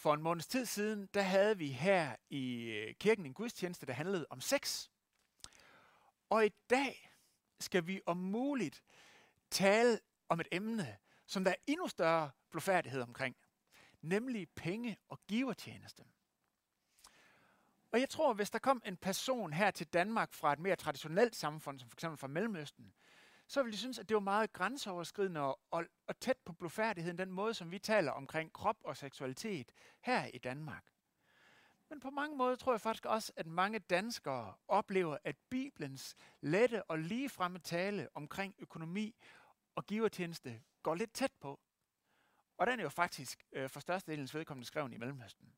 for en måneds tid siden, der havde vi her i øh, kirken en gudstjeneste, der handlede om sex. Og i dag skal vi om muligt tale om et emne, som der er endnu større blodfærdighed omkring, nemlig penge og givertjeneste. Og jeg tror, hvis der kom en person her til Danmark fra et mere traditionelt samfund, som f.eks. fra Mellemøsten, så ville de synes, at det var meget grænseoverskridende og, og, og tæt på blufærdigheden, den måde, som vi taler omkring krop og seksualitet her i Danmark. Men på mange måder tror jeg faktisk også, at mange danskere oplever, at Bibelens lette og ligefremme tale omkring økonomi og givertjeneste går lidt tæt på. Og den er jo faktisk øh, for størstedelens vedkommende skrevet i Mellemøsten.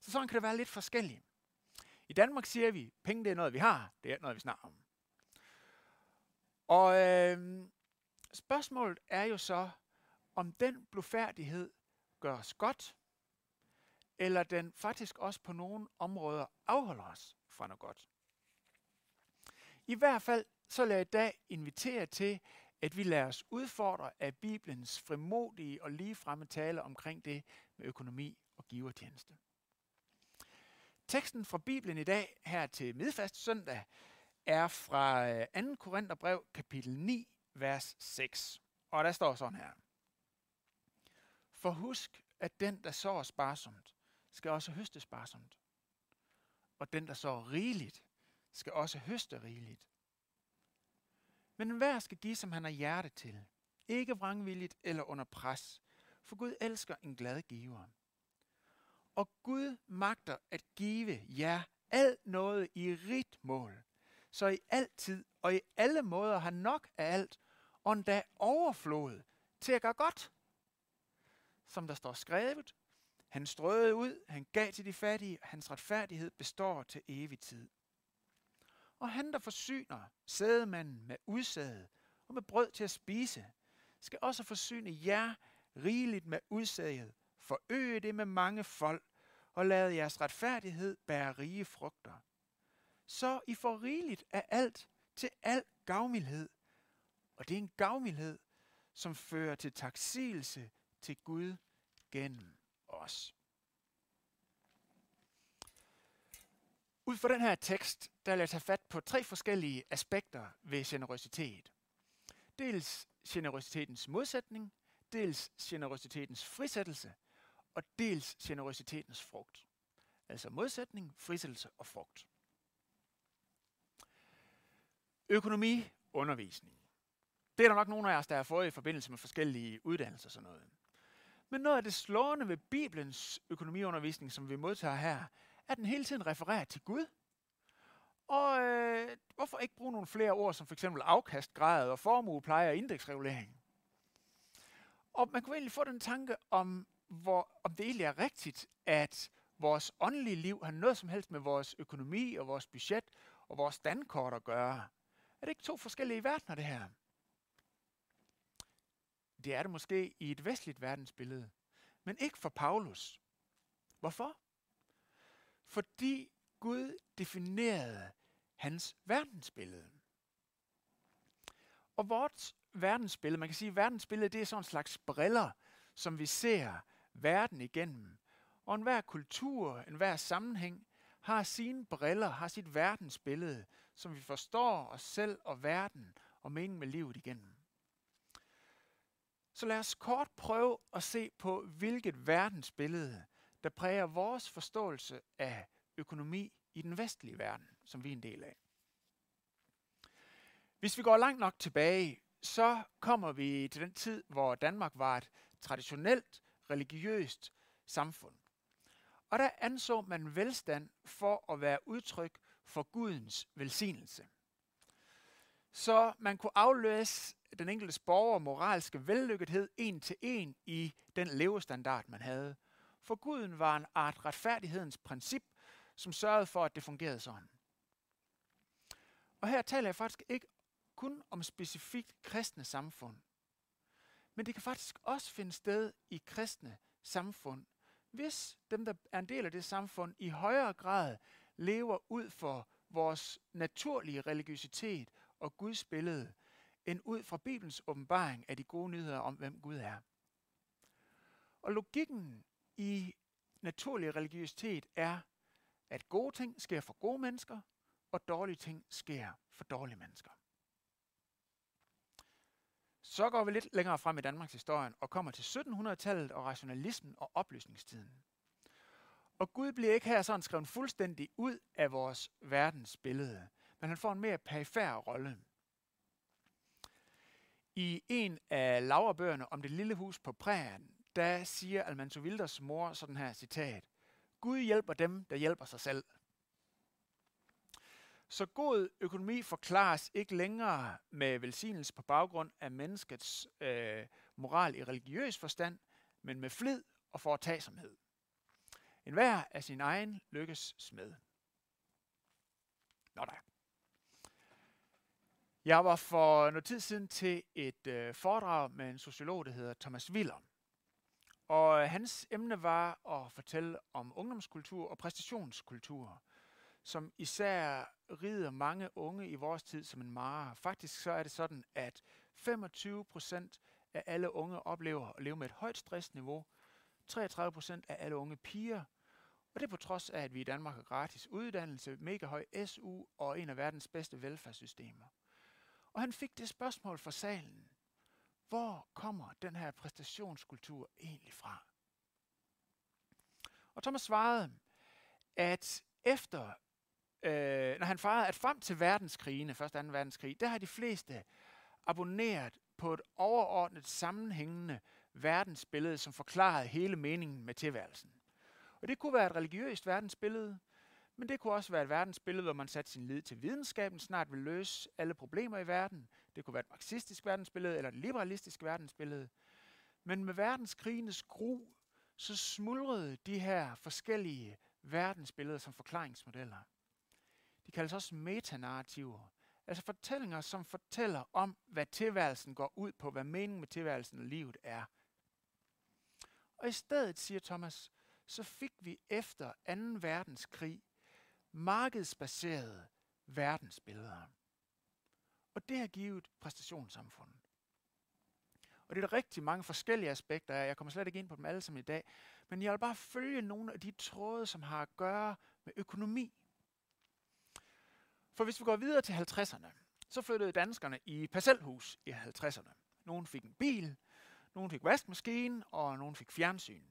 Så sådan kan det være lidt forskelligt. I Danmark siger vi, at penge det er noget, vi har. Det er noget, vi snakker om. Og øh, spørgsmålet er jo så, om den blufærdighed gør os godt, eller den faktisk også på nogle områder afholder os fra noget godt. I hvert fald så lad jeg i dag invitere til, at vi lader os udfordre af Bibelens frimodige og ligefremme tale omkring det med økonomi og givertjeneste. Teksten fra Bibelen i dag her til midfast søndag er fra øh, 2. Korintherbrev kapitel 9, vers 6. Og der står sådan her. For husk, at den, der sår sparsomt, skal også høste sparsomt. Og den, der sår rigeligt, skal også høste rigeligt. Men enhver skal give, som han har hjerte til. Ikke vrangvilligt eller under pres. For Gud elsker en glad giver. Og Gud magter at give jer alt noget i rigt mål, så I altid og i alle måder har nok af alt, og endda overflod til at gøre godt. Som der står skrevet, han strøede ud, han gav til de fattige, hans retfærdighed består til evig tid. Og han, der forsyner sædemanden med udsæde og med brød til at spise, skal også forsyne jer rigeligt med udsædet, forøge det med mange folk, og lade jeres retfærdighed bære rige frugter. Så I får rigeligt af alt til al gavmildhed. Og det er en gavmildhed, som fører til taksigelse til Gud gennem os. Ud fra den her tekst, der vil jeg tage fat på tre forskellige aspekter ved generøsitet. Dels generøsitetens modsætning, dels generøsitetens frisættelse, og dels generøsitetens frugt. Altså modsætning, frisættelse og frugt. Økonomi, undervisning. Det er der nok nogle af os, der har fået i forbindelse med forskellige uddannelser og sådan noget. Men noget af det slående ved Bibelens økonomiundervisning, som vi modtager her, at den hele tiden refererer til Gud. Og øh, hvorfor ikke bruge nogle flere ord, som for eksempel afkastgrad og formuepleje og indeksregulering? Og man kunne egentlig få den tanke om, hvor, om det egentlig er rigtigt, at vores åndelige liv har noget som helst med vores økonomi og vores budget og vores standkort at gøre. Er det ikke to forskellige verdener, det her? Det er det måske i et vestligt verdensbillede, men ikke for Paulus. Hvorfor? Fordi Gud definerede hans verdensbillede. Og vores verdensbillede, man kan sige, at verdensbillede det er sådan en slags briller, som vi ser verden igennem. Og enhver kultur, enhver sammenhæng har sine briller, har sit verdensbillede, som vi forstår os selv og verden og meningen med livet igennem. Så lad os kort prøve at se på, hvilket verdensbillede, der præger vores forståelse af økonomi i den vestlige verden, som vi er en del af. Hvis vi går langt nok tilbage, så kommer vi til den tid, hvor Danmark var et traditionelt religiøst samfund. Og der anså man velstand for at være udtryk for Gudens velsignelse. Så man kunne aflæse den enkelte borger moralske vellykkethed en til en i den levestandard, man havde. For Guden var en art retfærdighedens princip, som sørgede for, at det fungerede sådan. Og her taler jeg faktisk ikke kun om specifikt kristne samfund, men det kan faktisk også finde sted i kristne samfund, hvis dem, der er en del af det samfund, i højere grad lever ud for vores naturlige religiøsitet og Guds billede, end ud fra Bibelens åbenbaring af de gode nyheder om, hvem Gud er. Og logikken i naturlig religiøsitet er, at gode ting sker for gode mennesker, og dårlige ting sker for dårlige mennesker. Så går vi lidt længere frem i Danmarks historie og kommer til 1700-tallet og rationalismen og oplysningstiden. Og Gud bliver ikke her sådan skrevet fuldstændig ud af vores verdensbillede, men han får en mere perifær rolle. I en af laverbøgerne om det lille hus på prærien, der siger Almanzo Wilders mor sådan her citat. Gud hjælper dem, der hjælper sig selv. Så god økonomi forklares ikke længere med velsignelse på baggrund af menneskets øh, moral i religiøs forstand, men med flid og foretagsomhed. En hver af sin egen lykkes smed. Nå da. Jeg var for noget tid siden til et øh, foredrag med en sociolog, der hedder Thomas Willer. Og øh, hans emne var at fortælle om ungdomskultur og præstationskultur, som især rider mange unge i vores tid som en mare. Faktisk så er det sådan, at 25 procent af alle unge oplever at leve med et højt stressniveau. 33 procent af alle unge piger. Og det er på trods af, at vi i Danmark har gratis uddannelse, mega høj SU og en af verdens bedste velfærdssystemer. Og han fik det spørgsmål fra salen. Hvor kommer den her præstationskultur egentlig fra? Og Thomas svarede, at efter, øh, når han fejrede, at frem til verdenskrigene, første og anden verdenskrig, der har de fleste abonneret på et overordnet sammenhængende verdensbillede, som forklarede hele meningen med tilværelsen. Og det kunne være et religiøst verdensbillede, men det kunne også være et verdensbillede, hvor man satte sin lid til videnskaben snart vil løse alle problemer i verden. Det kunne være et marxistisk verdensbillede eller et liberalistisk verdensbillede. Men med verdenskrigenes gru, så smuldrede de her forskellige verdensbilleder som forklaringsmodeller. De kaldes også metanarrativer, altså fortællinger, som fortæller om, hvad tilværelsen går ud på, hvad meningen med tilværelsen og livet er. Og i stedet, siger Thomas, så fik vi efter 2. verdenskrig markedsbaserede verdensbilleder. Og det har givet præstationssamfundet. Og det er der rigtig mange forskellige aspekter af. Jeg kommer slet ikke ind på dem alle sammen i dag. Men jeg vil bare følge nogle af de tråde, som har at gøre med økonomi. For hvis vi går videre til 50'erne, så flyttede danskerne i parcelhus i 50'erne. Nogen fik en bil, nogle fik vaskemaskine, og nogle fik fjernsyn.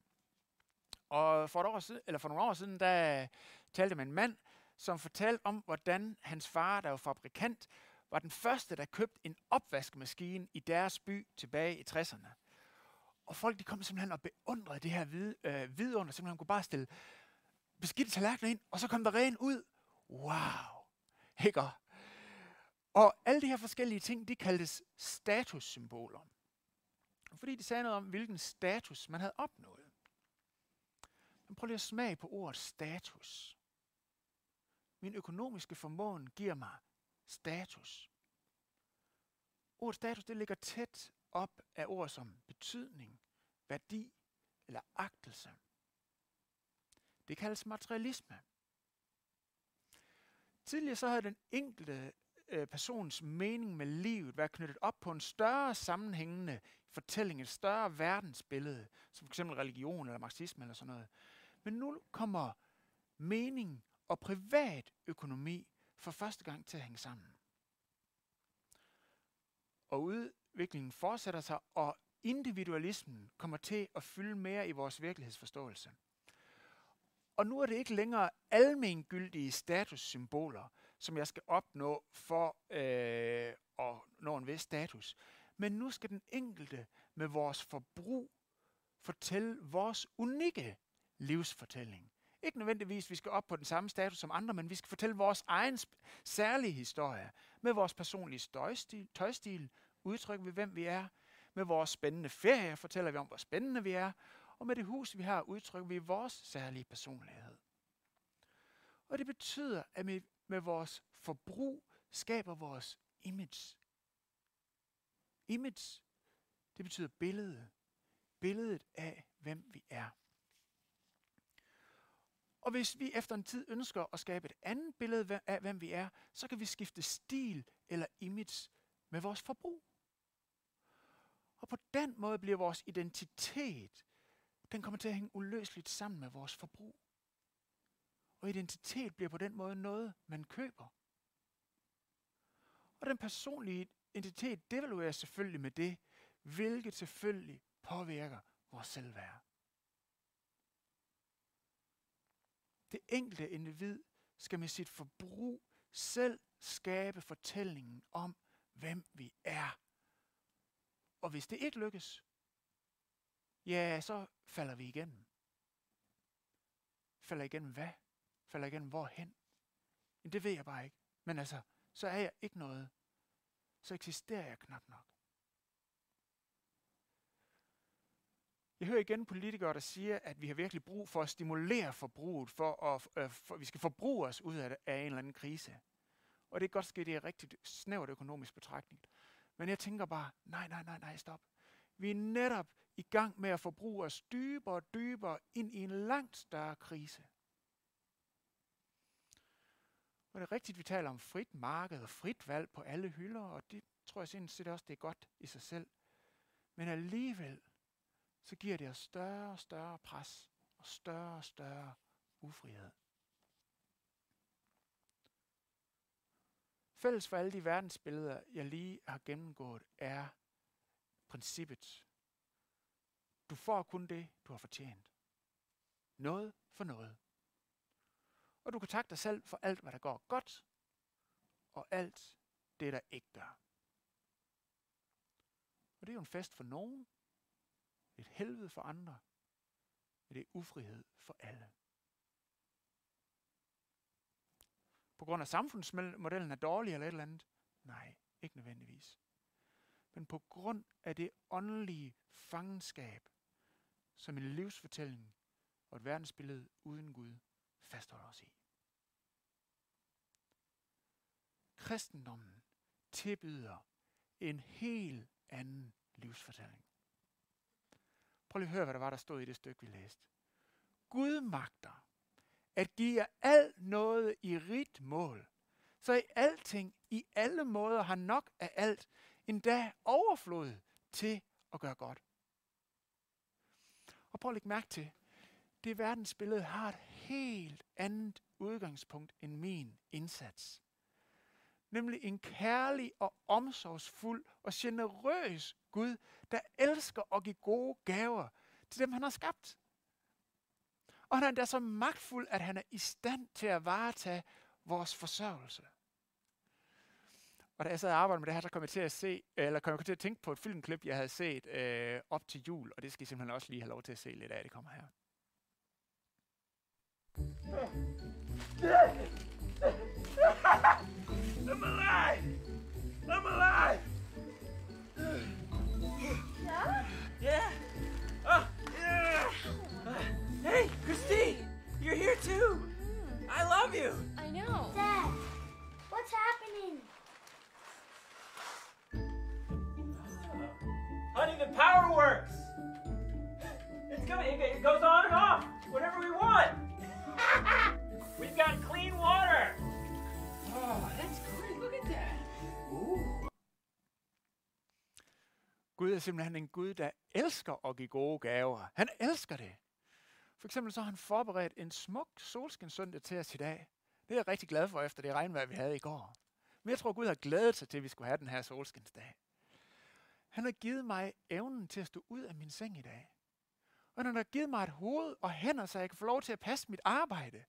Og for, et år siden, eller for nogle år siden, der talte med en mand, som fortalte om, hvordan hans far, der var fabrikant, var den første, der købte en opvaskemaskine i deres by tilbage i 60'erne. Og folk de kom simpelthen og beundrede det her vid, øh, vidunder, simpelthen kunne bare stille beskidte tallerkener ind, og så kom der ren ud. Wow! Ikke? Og alle de her forskellige ting, de kaldtes statussymboler. Fordi de sagde noget om, hvilken status man havde opnået. Men prøv lige at smage på ordet status. Min økonomiske formåen giver mig status. Ordet status det ligger tæt op af ord som betydning, værdi eller agtelse. Det kaldes materialisme. Tidligere så havde den enkelte øh, persons mening med livet været knyttet op på en større sammenhængende fortælling, et større verdensbillede, som f.eks. religion eller marxisme eller sådan noget. Men nu kommer mening og privat økonomi for første gang til at hænge sammen. Og udviklingen fortsætter sig, og individualismen kommer til at fylde mere i vores virkelighedsforståelse. Og nu er det ikke længere almengyldige statussymboler, som jeg skal opnå for øh, at nå en vis status. Men nu skal den enkelte med vores forbrug fortælle vores unikke livsfortælling. Ikke nødvendigvis, vi skal op på den samme status som andre, men vi skal fortælle vores egen særlige historie. Med vores personlige støjstil, tøjstil udtrykker vi, hvem vi er. Med vores spændende ferie fortæller vi om, hvor spændende vi er. Og med det hus, vi har, udtrykker vi vores særlige personlighed. Og det betyder, at vi med vores forbrug skaber vores image. Image, det betyder billede. Billedet af, hvem vi er. Og hvis vi efter en tid ønsker at skabe et andet billede af, hvem vi er, så kan vi skifte stil eller image med vores forbrug. Og på den måde bliver vores identitet den kommer til at hænge uløseligt sammen med vores forbrug. Og identitet bliver på den måde noget, man køber. Og den personlige identitet devalueres selvfølgelig med det, hvilket selvfølgelig påvirker vores selvværd. Det enkelte individ skal med sit forbrug selv skabe fortællingen om, hvem vi er. Og hvis det ikke lykkes, ja, så falder vi igennem. Falder igennem hvad? Falder igennem hvorhen? Men det ved jeg bare ikke. Men altså, så er jeg ikke noget. Så eksisterer jeg knap nok. Jeg hører igen politikere, der siger, at vi har virkelig brug for at stimulere forbruget, for at øh, for, vi skal forbruge os ud af, af en eller anden krise. Og det er godt ske, det er rigtig snævert økonomisk betragtning. Men jeg tænker bare, nej, nej, nej, nej, stop. Vi er netop i gang med at forbruge os dybere og dybere ind i en langt større krise. Og det er rigtigt, vi taler om frit marked og frit valg på alle hylder, og det tror jeg sindssygt også, det er godt i sig selv. Men alligevel, så giver det os større og større pres og større og større ufrihed. Fælles for alle de verdensbilleder, jeg lige har gennemgået, er princippet. Du får kun det, du har fortjent. Noget for noget. Og du kan takke dig selv for alt, hvad der går godt, og alt det, der ikke gør. Og det er jo en fest for nogen, et helvede for andre, men det er ufrihed for alle. På grund af samfundsmodellen er dårlig eller et eller andet? Nej, ikke nødvendigvis. Men på grund af det åndelige fangenskab, som en livsfortælling og et verdensbillede uden Gud fastholder os i. Kristendommen tilbyder en helt anden livsfortælling. Prøv lige at høre, hvad der var, der stod i det stykke, vi læste. Gud magter at give jer alt noget i rigt mål, så i alting, i alle måder har nok af alt, endda overflod til at gøre godt. Og prøv at lægge mærke til, det verdensbillede har et helt andet udgangspunkt end min indsats. Nemlig en kærlig og omsorgsfuld og generøs Gud, der elsker at give gode gaver til dem, han har skabt. Og han er endda så magtfuld, at han er i stand til at varetage vores forsørgelse. Og da jeg sad og arbejdede med det her, så kom jeg til at se, eller kom jeg til at tænke på et filmklip, jeg havde set øh, op til jul, og det skal I simpelthen også lige have lov til at se lidt af. Det kommer her. I'm alive! I'm alive! Yeah? Yeah. Oh, yeah. Hey, Christine, you're here too. I love you. I know. Dad, what's happening? Honey, the power works. It's coming. It goes on and off whenever we want. We've got clean water. Oh, that's great. Look at that. Ooh. Gud er simpelthen en Gud, der elsker at give gode gaver. Han elsker det. For eksempel så har han forberedt en smuk solskinssøndag til os i dag. Det er jeg rigtig glad for, efter det regnvejr, vi havde i går. Men jeg tror, Gud har glædet sig til, at vi skulle have den her solskinsdag. Han har givet mig evnen til at stå ud af min seng i dag. Men han har givet mig et hoved og hænder, så jeg kan få lov til at passe mit arbejde.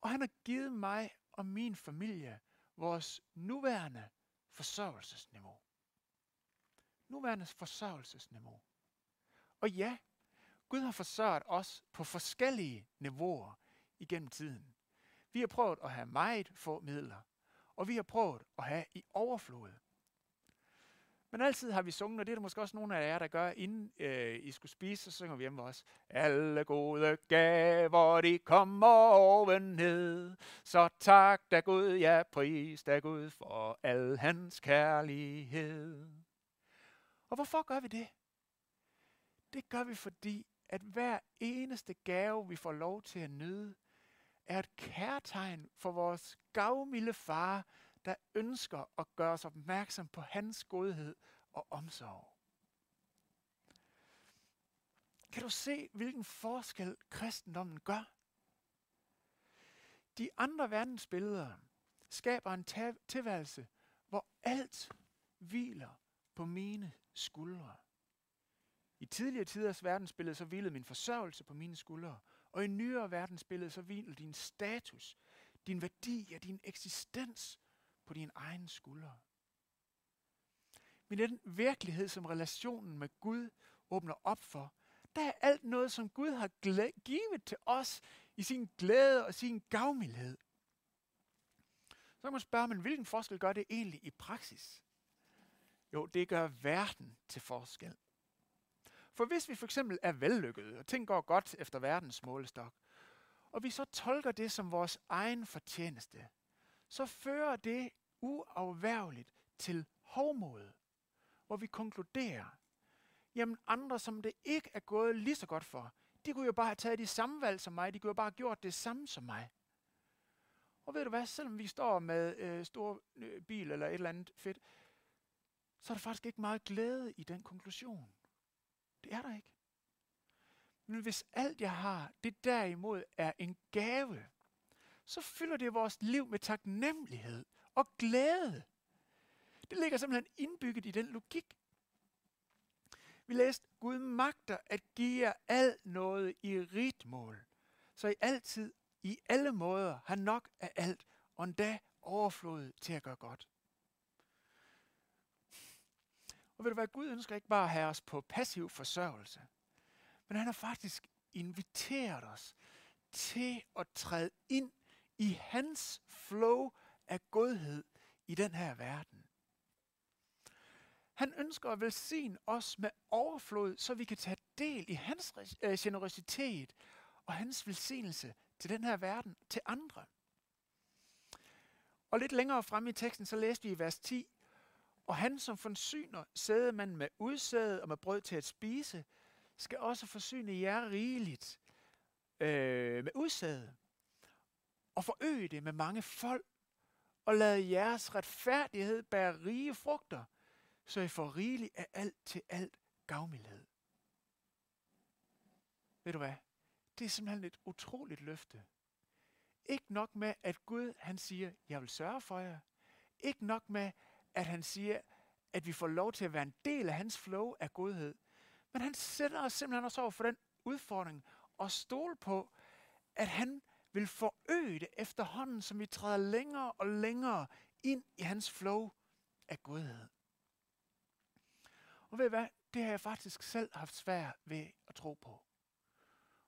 Og han har givet mig og min familie vores nuværende forsørgelsesniveau. Nuværende forsørgelsesniveau. Og ja, Gud har forsørget os på forskellige niveauer igennem tiden. Vi har prøvet at have meget få midler, og vi har prøvet at have i overflod. Men altid har vi sunget, og det er der måske også nogle af jer, der gør, inden øh, I skulle spise, så synger vi hjemme også. Alle gode gaver, de kommer oven ned. Så tak da Gud, ja pris da Gud for al hans kærlighed. Og hvorfor gør vi det? Det gør vi, fordi at hver eneste gave, vi får lov til at nyde, er et kærtegn for vores gavmilde far, der ønsker at gøre os opmærksom på hans godhed og omsorg. Kan du se, hvilken forskel kristendommen gør? De andre verdensbilleder skaber en tilværelse, hvor alt hviler på mine skuldre. I tidligere tiders verdensbillede så hvilede min forsørgelse på mine skuldre, og i nyere verdensbillede så hvilede din status, din værdi og din eksistens på dine egne skuldre. Men den virkelighed, som relationen med Gud åbner op for, der er alt noget, som Gud har givet til os i sin glæde og sin gavmildhed. Så kan man spørge, men hvilken forskel gør det egentlig i praksis? Jo, det gør verden til forskel. For hvis vi for eksempel er vellykkede, og ting går godt efter verdens målestok, og vi så tolker det som vores egen fortjeneste, så fører det uafværligt til hovmod, hvor vi konkluderer, jamen andre, som det ikke er gået lige så godt for, de kunne jo bare have taget de samme valg som mig, de kunne jo bare have gjort det samme som mig. Og ved du hvad, selvom vi står med øh, stor øh, bil eller et eller andet fedt, så er der faktisk ikke meget glæde i den konklusion. Det er der ikke. Men hvis alt jeg har, det derimod er en gave, så fylder det vores liv med taknemmelighed og glæde. Det ligger simpelthen indbygget i den logik. Vi læste, Gud magter at give jer alt noget i rigt mål, så I altid, i alle måder, har nok af alt, og endda overflod til at gøre godt. Og ved du hvad, Gud ønsker ikke bare at have os på passiv forsørgelse, men han har faktisk inviteret os til at træde ind i hans flow af godhed i den her verden. Han ønsker at velsigne os med overflod, så vi kan tage del i hans øh, generositet og hans velsignelse til den her verden, til andre. Og lidt længere frem i teksten, så læste vi i vers 10, og han som forsyner sæde man med udsæde og med brød til at spise, skal også forsyne jer rigeligt øh, med udsæde og forøg det med mange folk, og lade jeres retfærdighed bære rige frugter, så I får rigeligt af alt til alt gavmildhed. Ved du hvad? Det er simpelthen et utroligt løfte. Ikke nok med, at Gud han siger, jeg vil sørge for jer. Ikke nok med, at han siger, at vi får lov til at være en del af hans flow af godhed. Men han sætter os simpelthen også over for den udfordring og stole på, at han vil forøge det efterhånden, som vi træder længere og længere ind i hans flow af godhed. Og ved I hvad? Det har jeg faktisk selv haft svært ved at tro på.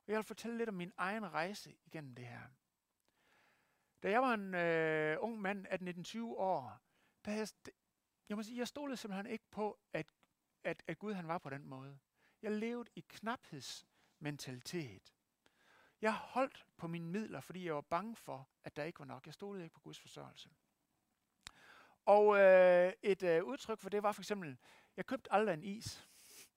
Og jeg vil fortælle lidt om min egen rejse igennem det her. Da jeg var en øh, ung mand, af 19-20 år, der jeg, jeg må sige, jeg stolede simpelthen ikke på, at, at, at Gud han var på den måde. Jeg levede i knaphedsmentalitet. Jeg holdt på mine midler, fordi jeg var bange for, at der ikke var nok. Jeg stolede ikke på Guds forsørgelse. Og øh, et øh, udtryk for det var for eksempel, jeg købte aldrig en is.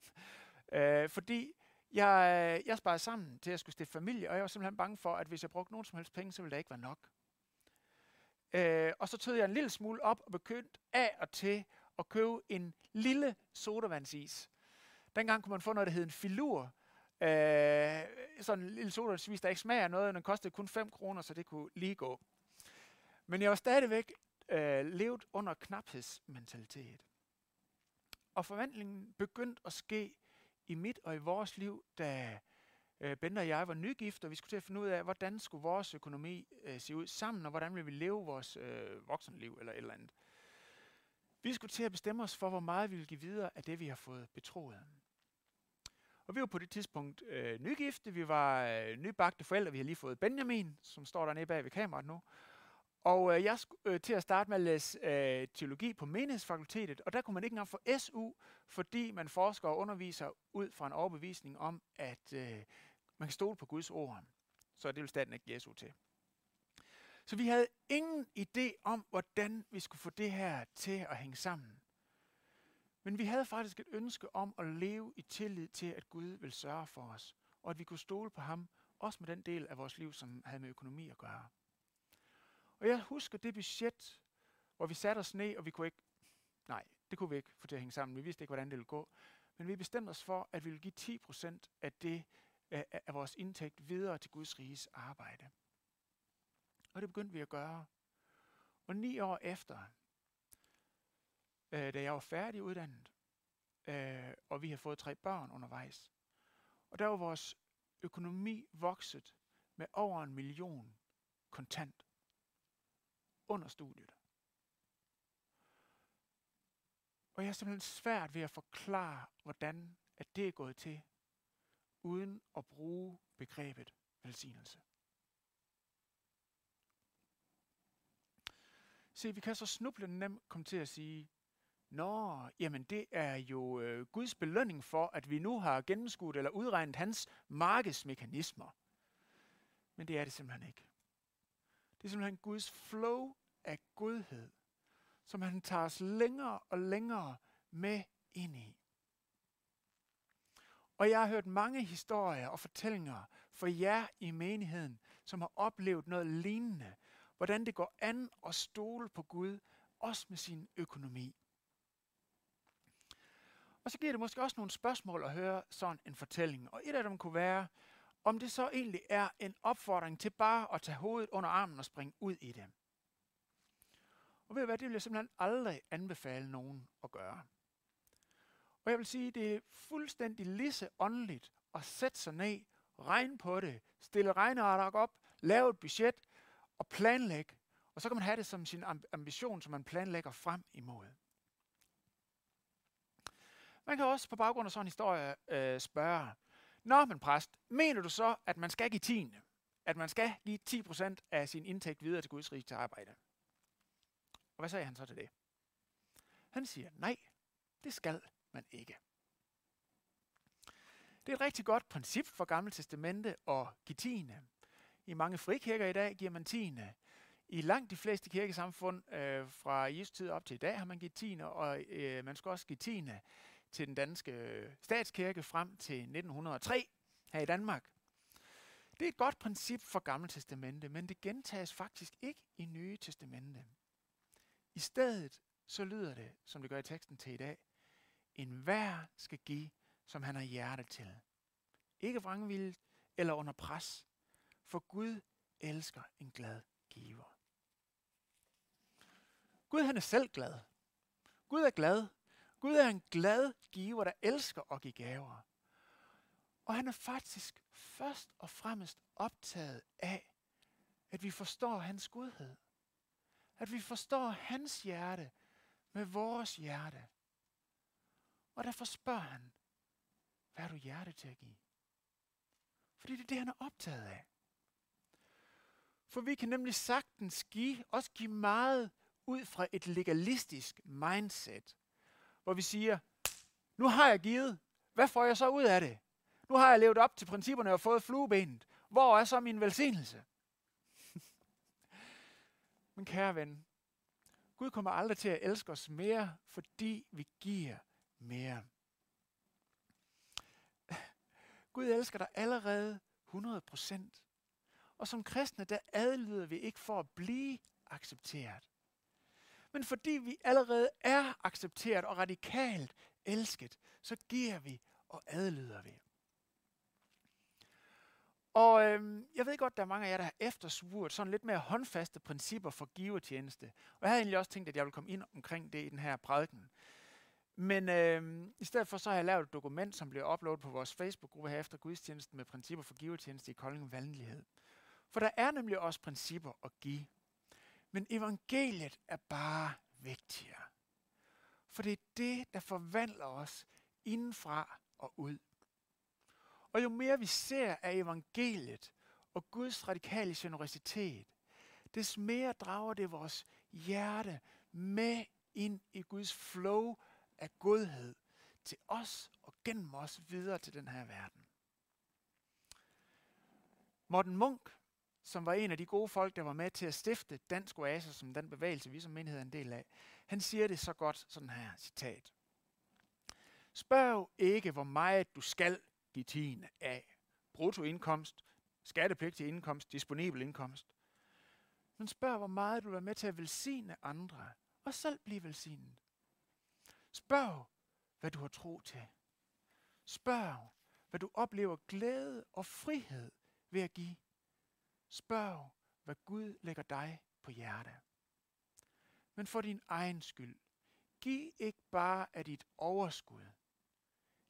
øh, fordi jeg, øh, jeg sparede sammen til at skulle stifte familie, og jeg var simpelthen bange for, at hvis jeg brugte nogen som helst penge, så ville der ikke være nok. Øh, og så tød jeg en lille smule op og begyndte af og til at købe en lille sodavandsis. Dengang kunne man få noget, der hed en filur. Øh, sådan en lille sodavandsis, der ikke smager noget, og den kostede kun 5 kroner, så det kunne lige gå. Men jeg var stadigvæk øh, levet under knaphedsmentalitet. Og forvandlingen begyndte at ske i mit og i vores liv, da øh, Bente og jeg var nygift, og vi skulle til at finde ud af, hvordan skulle vores økonomi øh, se ud sammen, og hvordan ville vi leve vores øh, voksenliv eller et eller andet. Vi skulle til at bestemme os for, hvor meget vi ville give videre af det, vi har fået betroet. Og vi var på det tidspunkt øh, nygifte, vi var øh, nybagte forældre, vi har lige fået Benjamin, som står dernede bag ved kameraet nu. Og øh, jeg skulle øh, til at starte med at læse øh, teologi på menighedsfakultetet, og der kunne man ikke engang få SU, fordi man forsker og underviser ud fra en overbevisning om, at øh, man kan stole på Guds ord. Så det vil staten ikke Jesu til. Så vi havde ingen idé om, hvordan vi skulle få det her til at hænge sammen. Men vi havde faktisk et ønske om at leve i tillid til, at Gud vil sørge for os, og at vi kunne stole på ham, også med den del af vores liv, som havde med økonomi at gøre. Og jeg husker det budget, hvor vi satte os ned, og vi kunne ikke, nej, det kunne vi ikke få til at hænge sammen. Vi vidste ikke, hvordan det ville gå. Men vi bestemte os for, at vi ville give 10% af, det, af, af vores indtægt videre til Guds riges arbejde. Og det begyndte vi at gøre. Og ni år efter, øh, da jeg var færdig uddannet, øh, og vi har fået tre børn undervejs, og der var vores økonomi vokset med over en million kontant under studiet. Og jeg er simpelthen svært ved at forklare, hvordan at det er gået til, uden at bruge begrebet velsignelse. Se, vi kan så snuble nemt komme til at sige, Nå, jamen det er jo øh, Guds belønning for, at vi nu har gennemskudt eller udregnet hans markedsmekanismer. Men det er det simpelthen ikke. Det er simpelthen Guds flow af godhed, som han tager os længere og længere med ind i. Og jeg har hørt mange historier og fortællinger fra jer i menigheden, som har oplevet noget lignende. Hvordan det går an at stole på Gud, også med sin økonomi. Og så giver det måske også nogle spørgsmål at høre sådan en fortælling. Og et af dem kunne være, om det så egentlig er en opfordring til bare at tage hovedet under armen og springe ud i det. Og ved du hvad, det vil jeg simpelthen aldrig anbefale nogen at gøre. Og jeg vil sige, det er fuldstændig lisse åndeligt at sætte sig ned, regne på det, stille regneark op, lave et budget og planlægge. Og så kan man have det som sin ambition, som man planlægger frem imod. Man kan også på baggrund af sådan en historie øh, spørge, Nå, men præst, mener du så, at man skal give tiende? At man skal give 10% af sin indtægt videre til Guds rige til arbejde? Og hvad sagde han så til det? Han siger, nej, det skal man ikke. Det er et rigtig godt princip for Gamle Testamente at give tiende. I mange frikirker i dag giver man tiende. I langt de fleste kirkesamfund øh, fra Jesu tid op til i dag har man givet tiende, og øh, man skal også give tiende til den danske øh, statskirke frem til 1903 her i Danmark. Det er et godt princip for Gamle Testamente, men det gentages faktisk ikke i Nye Testamente. I stedet så lyder det, som det gør i teksten til i dag, en hver skal give, som han har hjerte til. Ikke vrangvildt eller under pres, for Gud elsker en glad giver. Gud han er selv glad. Gud er glad, Gud er en glad giver, der elsker at give gaver. Og han er faktisk først og fremmest optaget af, at vi forstår hans godhed. At vi forstår hans hjerte med vores hjerte. Og derfor spørger han, hvad har du hjerte til at give? Fordi det er det, han er optaget af. For vi kan nemlig sagtens give, også give meget ud fra et legalistisk mindset hvor vi siger, nu har jeg givet, hvad får jeg så ud af det? Nu har jeg levet op til principperne og fået fluebenet. Hvor er så min velsignelse? Men kære ven, Gud kommer aldrig til at elske os mere, fordi vi giver mere. Gud elsker dig allerede 100 procent. Og som kristne, der adlyder vi ikke for at blive accepteret men fordi vi allerede er accepteret og radikalt elsket, så giver vi og adlyder vi. Og øhm, jeg ved godt, der er mange af jer, der har eftersvurt sådan lidt mere håndfaste principper for givertjeneste. Og jeg havde egentlig også tænkt, at jeg ville komme ind omkring det i den her prædiken. Men øhm, i stedet for så har jeg lavet et dokument, som bliver uploadet på vores Facebook-gruppe her efter gudstjenesten med principper for givertjeneste i Kolding Vandlighed. For der er nemlig også principper at give. Men evangeliet er bare vigtigere. For det er det, der forvandler os indenfra og ud. Og jo mere vi ser af evangeliet og Guds radikale generositet, des mere drager det vores hjerte med ind i Guds flow af godhed til os og gennem os videre til den her verden. Morten Munk som var en af de gode folk, der var med til at stifte Dansk Oase, som den bevægelse, vi som menighed er en del af. Han siger det så godt, sådan her, citat. Spørg ikke, hvor meget du skal give tiende af. Bruttoindkomst, skattepligtig indkomst, disponibel indkomst. Men spørg, hvor meget du er med til at velsigne andre, og selv blive velsignet. Spørg, hvad du har tro til. Spørg, hvad du oplever glæde og frihed ved at give. Spørg, hvad Gud lægger dig på hjerte. Men for din egen skyld, giv ikke bare af dit overskud.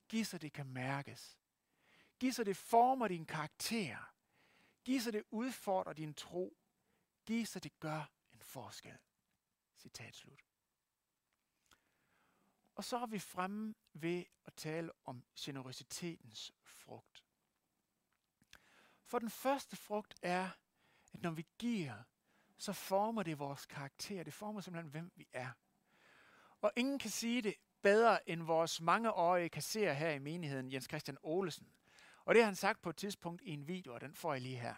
Giv så det kan mærkes. Giv så det former din karakter. Giv så det udfordrer din tro. Giv så det gør en forskel. Citat slut. Og så er vi fremme ved at tale om generøsitetens frugt. For den første frugt er, at når vi giver, så former det vores karakter. Det former simpelthen, hvem vi er. Og ingen kan sige det bedre end vores mangeårige kasserer her i menigheden, Jens Christian Olesen. Og det har han sagt på et tidspunkt i en video, og den får jeg lige her.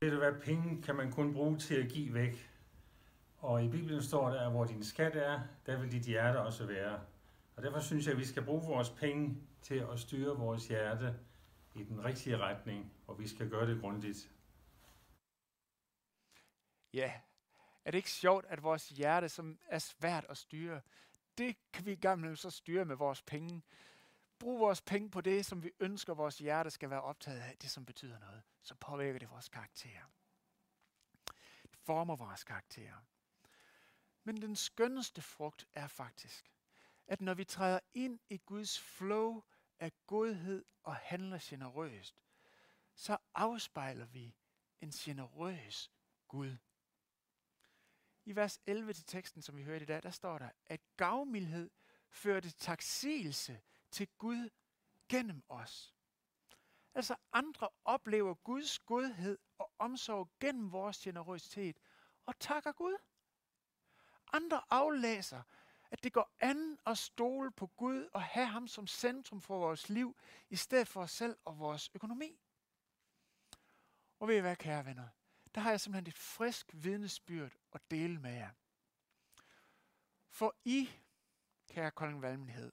Ved du hvad, penge kan man kun bruge til at give væk. Og i Bibelen står der, at hvor din skat er, der vil dit hjerte også være. Og derfor synes jeg, at vi skal bruge vores penge til at styre vores hjerte i den rigtige retning, og vi skal gøre det grundigt. Ja, er det ikke sjovt, at vores hjerte, som er svært at styre, det kan vi gamle så styre med vores penge. Brug vores penge på det, som vi ønsker, vores hjerte skal være optaget af, det som betyder noget. Så påvirker det vores karakter. Det former vores karakter. Men den skønneste frugt er faktisk, at når vi træder ind i Guds flow af godhed og handler generøst, så afspejler vi en generøs Gud. I vers 11 til teksten, som vi hørte i dag, der står der, at gavmildhed førte taksigelse til Gud gennem os. Altså andre oplever Guds godhed og omsorg gennem vores generøsitet og takker Gud. Andre aflæser, at det går an at stole på Gud og have ham som centrum for vores liv, i stedet for os selv og vores økonomi. Og ved I hvad, kære venner? Der har jeg simpelthen et frisk vidnesbyrd at dele med jer. For I, kære Kolding Valmenhed,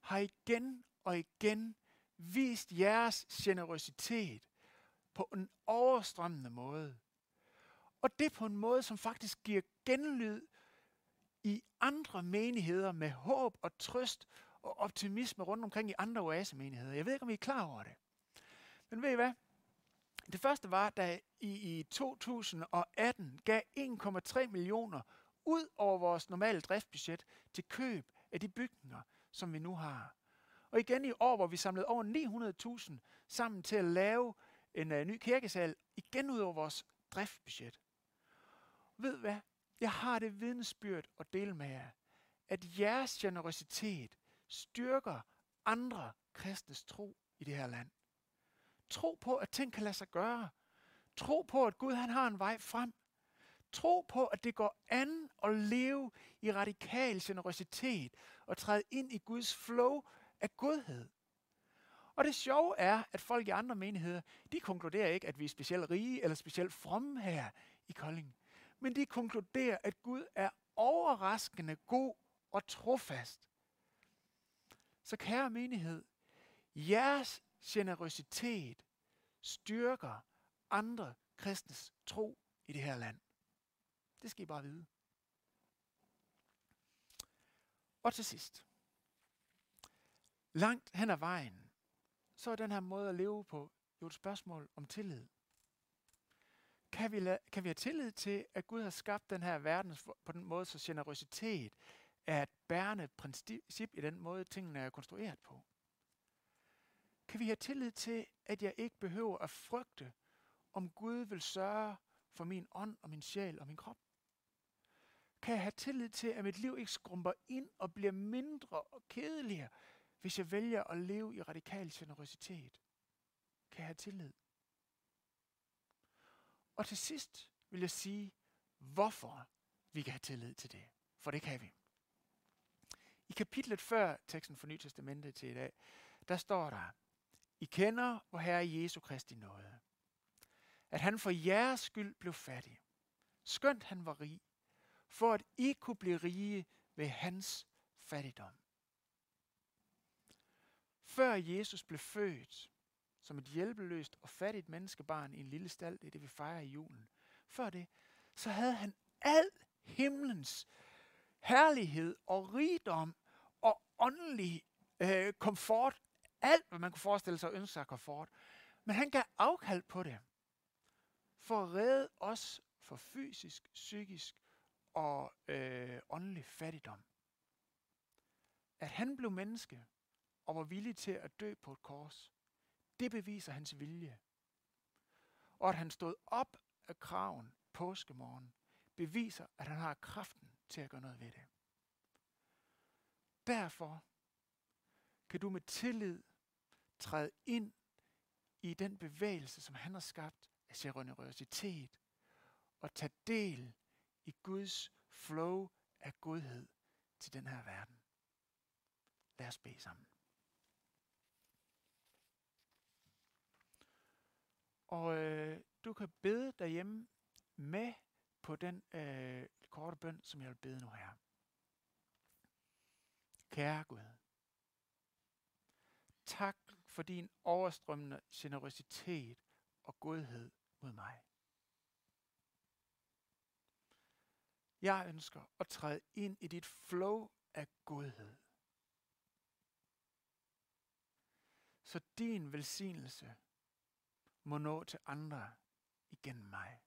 har igen og igen vist jeres generøsitet på en overstrømmende måde. Og det på en måde, som faktisk giver genlyd i andre menigheder med håb og trøst og optimisme rundt omkring i andre oasemenigheder. Jeg ved ikke, om I er klar over det. Men ved I hvad? Det første var, da I i 2018 gav 1,3 millioner ud over vores normale driftsbudget til køb af de bygninger, som vi nu har. Og igen i år, hvor vi samlede over 900.000 sammen til at lave en uh, ny kirkesal, igen ud over vores driftsbudget. Ved hvad? Jeg har det vidensbyrd at dele med jer, at jeres generositet styrker andre kristnes tro i det her land. Tro på, at ting kan lade sig gøre. Tro på, at Gud han har en vej frem. Tro på, at det går an at leve i radikal generositet og træde ind i Guds flow af godhed. Og det sjove er, at folk i andre menigheder, de konkluderer ikke, at vi er specielt rige eller specielt fromme her i Kolding. Men de konkluderer, at Gud er overraskende god og trofast. Så kære menighed, jeres generøsitet styrker andre kristnes tro i det her land. Det skal I bare vide. Og til sidst. Langt hen ad vejen, så er den her måde at leve på jo et spørgsmål om tillid. Kan vi, la- kan vi have tillid til, at Gud har skabt den her verden på den måde, så generøsitet er et bærende princip i den måde, tingene er konstrueret på? Kan vi have tillid til, at jeg ikke behøver at frygte, om Gud vil sørge for min ånd og min sjæl og min krop? Kan jeg have tillid til, at mit liv ikke skrumper ind og bliver mindre og kedeligere, hvis jeg vælger at leve i radikal generøsitet? Kan jeg have tillid? Og til sidst vil jeg sige, hvorfor vi kan have tillid til det. For det kan vi. I kapitlet før teksten for Nye Testamentet til i dag, der står der, I kender vor Herre Jesu Kristi nåde. At han for jeres skyld blev fattig. Skønt han var rig. For at I kunne blive rige ved hans fattigdom. Før Jesus blev født, som et hjælpeløst og fattigt menneskebarn i en lille stald, det er det, vi fejrer i julen. Før det, så havde han al himlens herlighed og rigdom og åndelig øh, komfort, alt hvad man kunne forestille sig og ønske sig komfort. Men han gav afkald på det, for at redde os for fysisk, psykisk og øh, åndelig fattigdom. At han blev menneske og var villig til at dø på et kors, det beviser hans vilje. Og at han stod op af kraven påskemorgen, beviser, at han har kraften til at gøre noget ved det. Derfor kan du med tillid træde ind i den bevægelse, som han har skabt af generøsitet, og tage del i Guds flow af godhed til den her verden. Lad os bede sammen. Og øh, du kan bede derhjemme med på den øh, korte bøn, som jeg vil bede nu her. Kære Gud, tak for din overstrømmende generøsitet og godhed mod mig. Jeg ønsker at træde ind i dit flow af godhed. Så din velsignelse må nå til andre igennem mig.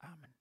Amen.